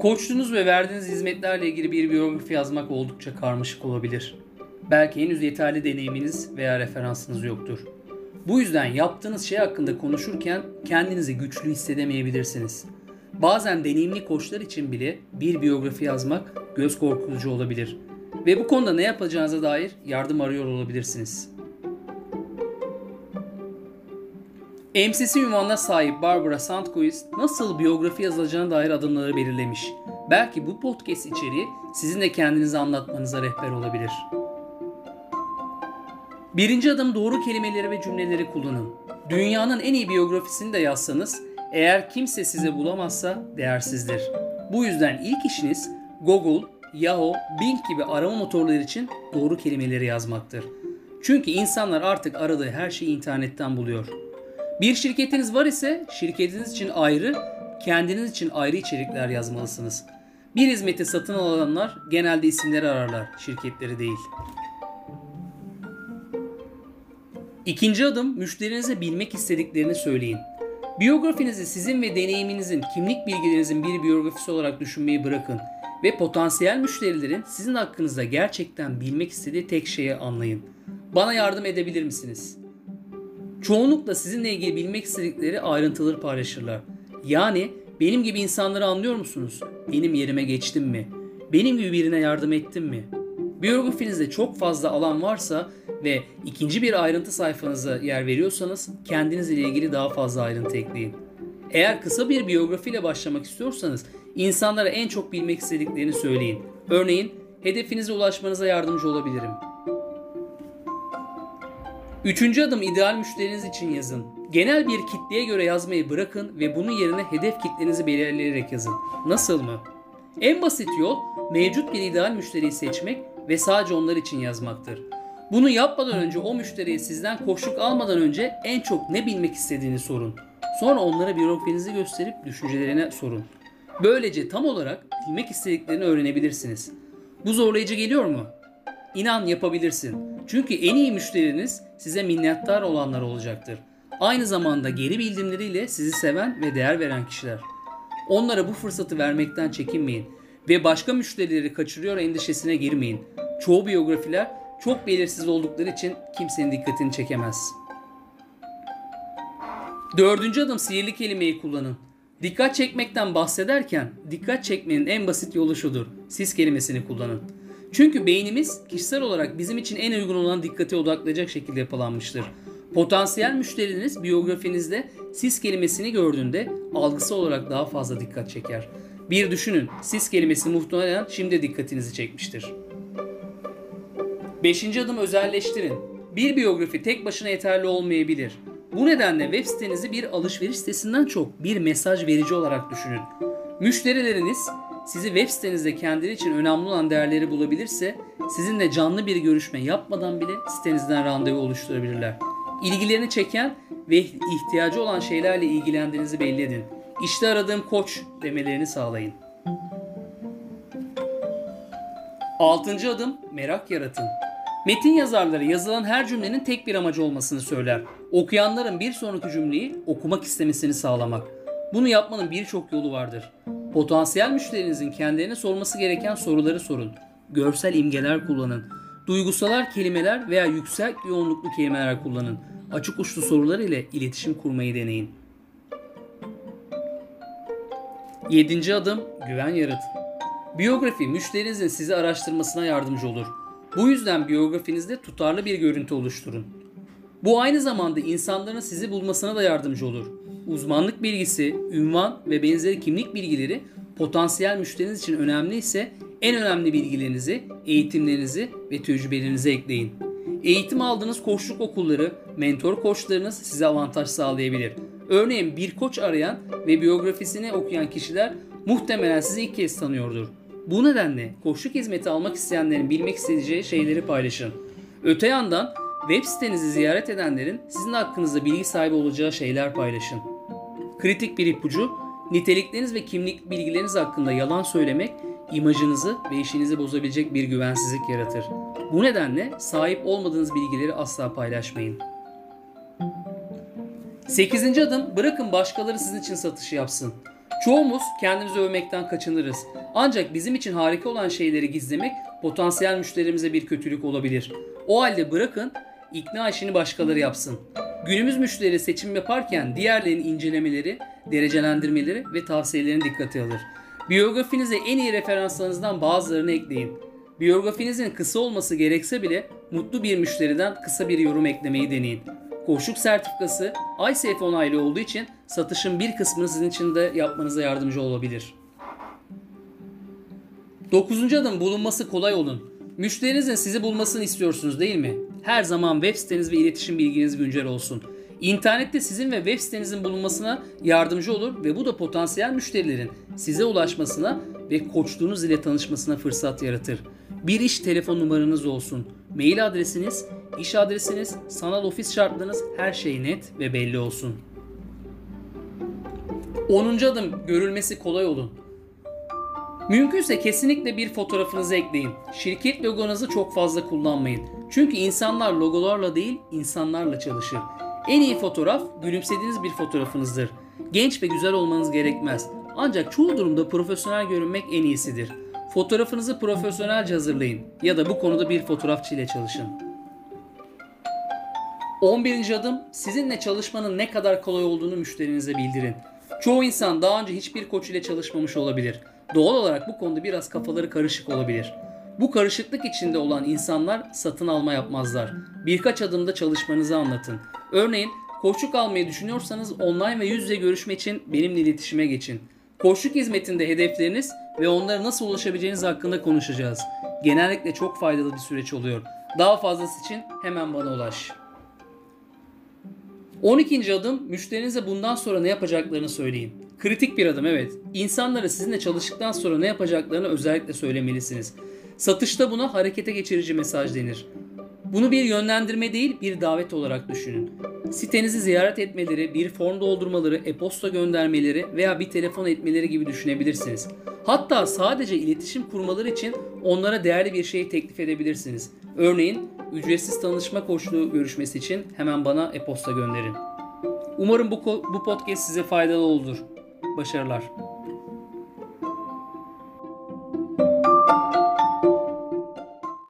Koçluğunuz ve verdiğiniz hizmetlerle ilgili bir biyografi yazmak oldukça karmaşık olabilir. Belki henüz yeterli deneyiminiz veya referansınız yoktur. Bu yüzden yaptığınız şey hakkında konuşurken kendinizi güçlü hissedemeyebilirsiniz. Bazen deneyimli koçlar için bile bir biyografi yazmak göz korkutucu olabilir. Ve bu konuda ne yapacağınıza dair yardım arıyor olabilirsiniz. MCC ünvanına sahip Barbara Sandquist nasıl biyografi yazılacağına dair adımları belirlemiş. Belki bu podcast içeriği sizin de kendinizi anlatmanıza rehber olabilir. Birinci adım doğru kelimeleri ve cümleleri kullanın. Dünyanın en iyi biyografisini de yazsanız eğer kimse size bulamazsa değersizdir. Bu yüzden ilk işiniz Google, Yahoo, Bing gibi arama motorları için doğru kelimeleri yazmaktır. Çünkü insanlar artık aradığı her şeyi internetten buluyor. Bir şirketiniz var ise şirketiniz için ayrı, kendiniz için ayrı içerikler yazmalısınız. Bir hizmeti satın alanlar genelde isimleri ararlar, şirketleri değil. İkinci adım müşterinize bilmek istediklerini söyleyin. Biyografinizi sizin ve deneyiminizin, kimlik bilgilerinizin bir biyografisi olarak düşünmeyi bırakın ve potansiyel müşterilerin sizin hakkınızda gerçekten bilmek istediği tek şeyi anlayın. Bana yardım edebilir misiniz? Çoğunlukla sizinle ilgili bilmek istedikleri ayrıntıları paylaşırlar. Yani benim gibi insanları anlıyor musunuz? Benim yerime geçtim mi? Benim gibi birine yardım ettim mi? Biyografinizde çok fazla alan varsa ve ikinci bir ayrıntı sayfanıza yer veriyorsanız kendinizle ilgili daha fazla ayrıntı ekleyin. Eğer kısa bir biyografiyle başlamak istiyorsanız insanlara en çok bilmek istediklerini söyleyin. Örneğin hedefinize ulaşmanıza yardımcı olabilirim. Üçüncü adım ideal müşteriniz için yazın. Genel bir kitleye göre yazmayı bırakın ve bunun yerine hedef kitlenizi belirleyerek yazın. Nasıl mı? En basit yol mevcut bir ideal müşteriyi seçmek ve sadece onlar için yazmaktır. Bunu yapmadan önce o müşteriye sizden koşluk almadan önce en çok ne bilmek istediğini sorun. Sonra onlara biyografinizi gösterip düşüncelerine sorun. Böylece tam olarak bilmek istediklerini öğrenebilirsiniz. Bu zorlayıcı geliyor mu? İnan yapabilirsin. Çünkü en iyi müşteriniz size minnettar olanlar olacaktır. Aynı zamanda geri bildirimleriyle sizi seven ve değer veren kişiler. Onlara bu fırsatı vermekten çekinmeyin ve başka müşterileri kaçırıyor endişesine girmeyin. Çoğu biyografiler çok belirsiz oldukları için kimsenin dikkatini çekemez. Dördüncü adım sihirli kelimeyi kullanın. Dikkat çekmekten bahsederken dikkat çekmenin en basit yolu şudur. Siz kelimesini kullanın. Çünkü beynimiz kişisel olarak bizim için en uygun olan dikkate odaklayacak şekilde yapılanmıştır. Potansiyel müşteriniz biyografinizde siz kelimesini gördüğünde algısı olarak daha fazla dikkat çeker. Bir düşünün, siz kelimesi muhtemelen şimdi dikkatinizi çekmiştir. Beşinci adım özelleştirin. Bir biyografi tek başına yeterli olmayabilir. Bu nedenle web sitenizi bir alışveriş sitesinden çok bir mesaj verici olarak düşünün. Müşterileriniz sizi web sitenizde kendileri için önemli olan değerleri bulabilirse sizinle canlı bir görüşme yapmadan bile sitenizden randevu oluşturabilirler. İlgilerini çeken ve ihtiyacı olan şeylerle ilgilendiğinizi belli edin. İşte aradığım koç demelerini sağlayın. Altıncı adım merak yaratın. Metin yazarları yazılan her cümlenin tek bir amacı olmasını söyler. Okuyanların bir sonraki cümleyi okumak istemesini sağlamak. Bunu yapmanın birçok yolu vardır. Potansiyel müşterinizin kendilerine sorması gereken soruları sorun. Görsel imgeler kullanın. Duygusalar kelimeler veya yüksek yoğunluklu kelimeler kullanın. Açık uçlu sorular ile iletişim kurmayı deneyin. Yedinci adım güven yaratın. Biyografi müşterinizin sizi araştırmasına yardımcı olur. Bu yüzden biyografinizde tutarlı bir görüntü oluşturun. Bu aynı zamanda insanların sizi bulmasına da yardımcı olur. Uzmanlık bilgisi, ünvan ve benzeri kimlik bilgileri potansiyel müşteriniz için önemli ise en önemli bilgilerinizi, eğitimlerinizi ve tecrübelerinizi ekleyin. Eğitim aldığınız koçluk okulları, mentor koçlarınız size avantaj sağlayabilir. Örneğin bir koç arayan ve biyografisini okuyan kişiler muhtemelen sizi ilk kez tanıyordur. Bu nedenle koçluk hizmeti almak isteyenlerin bilmek isteyeceği şeyleri paylaşın. Öte yandan web sitenizi ziyaret edenlerin sizin hakkınızda bilgi sahibi olacağı şeyler paylaşın. Kritik bir ipucu, nitelikleriniz ve kimlik bilgileriniz hakkında yalan söylemek imajınızı ve işinizi bozabilecek bir güvensizlik yaratır. Bu nedenle sahip olmadığınız bilgileri asla paylaşmayın. 8. adım bırakın başkaları sizin için satışı yapsın. Çoğumuz kendimizi övmekten kaçınırız. Ancak bizim için harika olan şeyleri gizlemek potansiyel müşterimize bir kötülük olabilir. O halde bırakın ikna işini başkaları yapsın. Günümüz müşteri seçim yaparken diğerlerinin incelemeleri, derecelendirmeleri ve tavsiyelerini dikkate alır. Biyografinize en iyi referanslarınızdan bazılarını ekleyin. Biyografinizin kısa olması gerekse bile mutlu bir müşteriden kısa bir yorum eklemeyi deneyin. Koşuk sertifikası ICF onaylı olduğu için satışın bir kısmını sizin için de yapmanıza yardımcı olabilir. Dokuzuncu adım bulunması kolay olun. Müşterinizin sizi bulmasını istiyorsunuz değil mi? Her zaman web siteniz ve iletişim bilginiz güncel olsun. İnternette sizin ve web sitenizin bulunmasına yardımcı olur ve bu da potansiyel müşterilerin size ulaşmasına ve koçluğunuz ile tanışmasına fırsat yaratır. Bir iş telefon numaranız olsun, mail adresiniz, iş adresiniz, sanal ofis şartlarınız her şey net ve belli olsun. 10. adım görülmesi kolay olun. Mümkünse kesinlikle bir fotoğrafınızı ekleyin. Şirket logonuzu çok fazla kullanmayın. Çünkü insanlar logolarla değil, insanlarla çalışır. En iyi fotoğraf gülümsediğiniz bir fotoğrafınızdır. Genç ve güzel olmanız gerekmez. Ancak çoğu durumda profesyonel görünmek en iyisidir. Fotoğrafınızı profesyonelce hazırlayın ya da bu konuda bir fotoğrafçı ile çalışın. 11. adım sizinle çalışmanın ne kadar kolay olduğunu müşterinize bildirin. Çoğu insan daha önce hiçbir koç ile çalışmamış olabilir. Doğal olarak bu konuda biraz kafaları karışık olabilir. Bu karışıklık içinde olan insanlar satın alma yapmazlar. Birkaç adımda çalışmanızı anlatın. Örneğin koçluk almayı düşünüyorsanız online ve yüz yüze görüşme için benimle iletişime geçin. Koçluk hizmetinde hedefleriniz ve onlara nasıl ulaşabileceğiniz hakkında konuşacağız. Genellikle çok faydalı bir süreç oluyor. Daha fazlası için hemen bana ulaş. 12. adım müşterinize bundan sonra ne yapacaklarını söyleyin. Kritik bir adım evet. İnsanlara sizinle çalıştıktan sonra ne yapacaklarını özellikle söylemelisiniz. Satışta buna harekete geçirici mesaj denir. Bunu bir yönlendirme değil bir davet olarak düşünün. Sitenizi ziyaret etmeleri, bir form doldurmaları, e-posta göndermeleri veya bir telefon etmeleri gibi düşünebilirsiniz. Hatta sadece iletişim kurmaları için onlara değerli bir şey teklif edebilirsiniz. Örneğin ücretsiz tanışma koçluğu görüşmesi için hemen bana e-posta gönderin. Umarım bu, bu podcast size faydalı olur. Başarılar.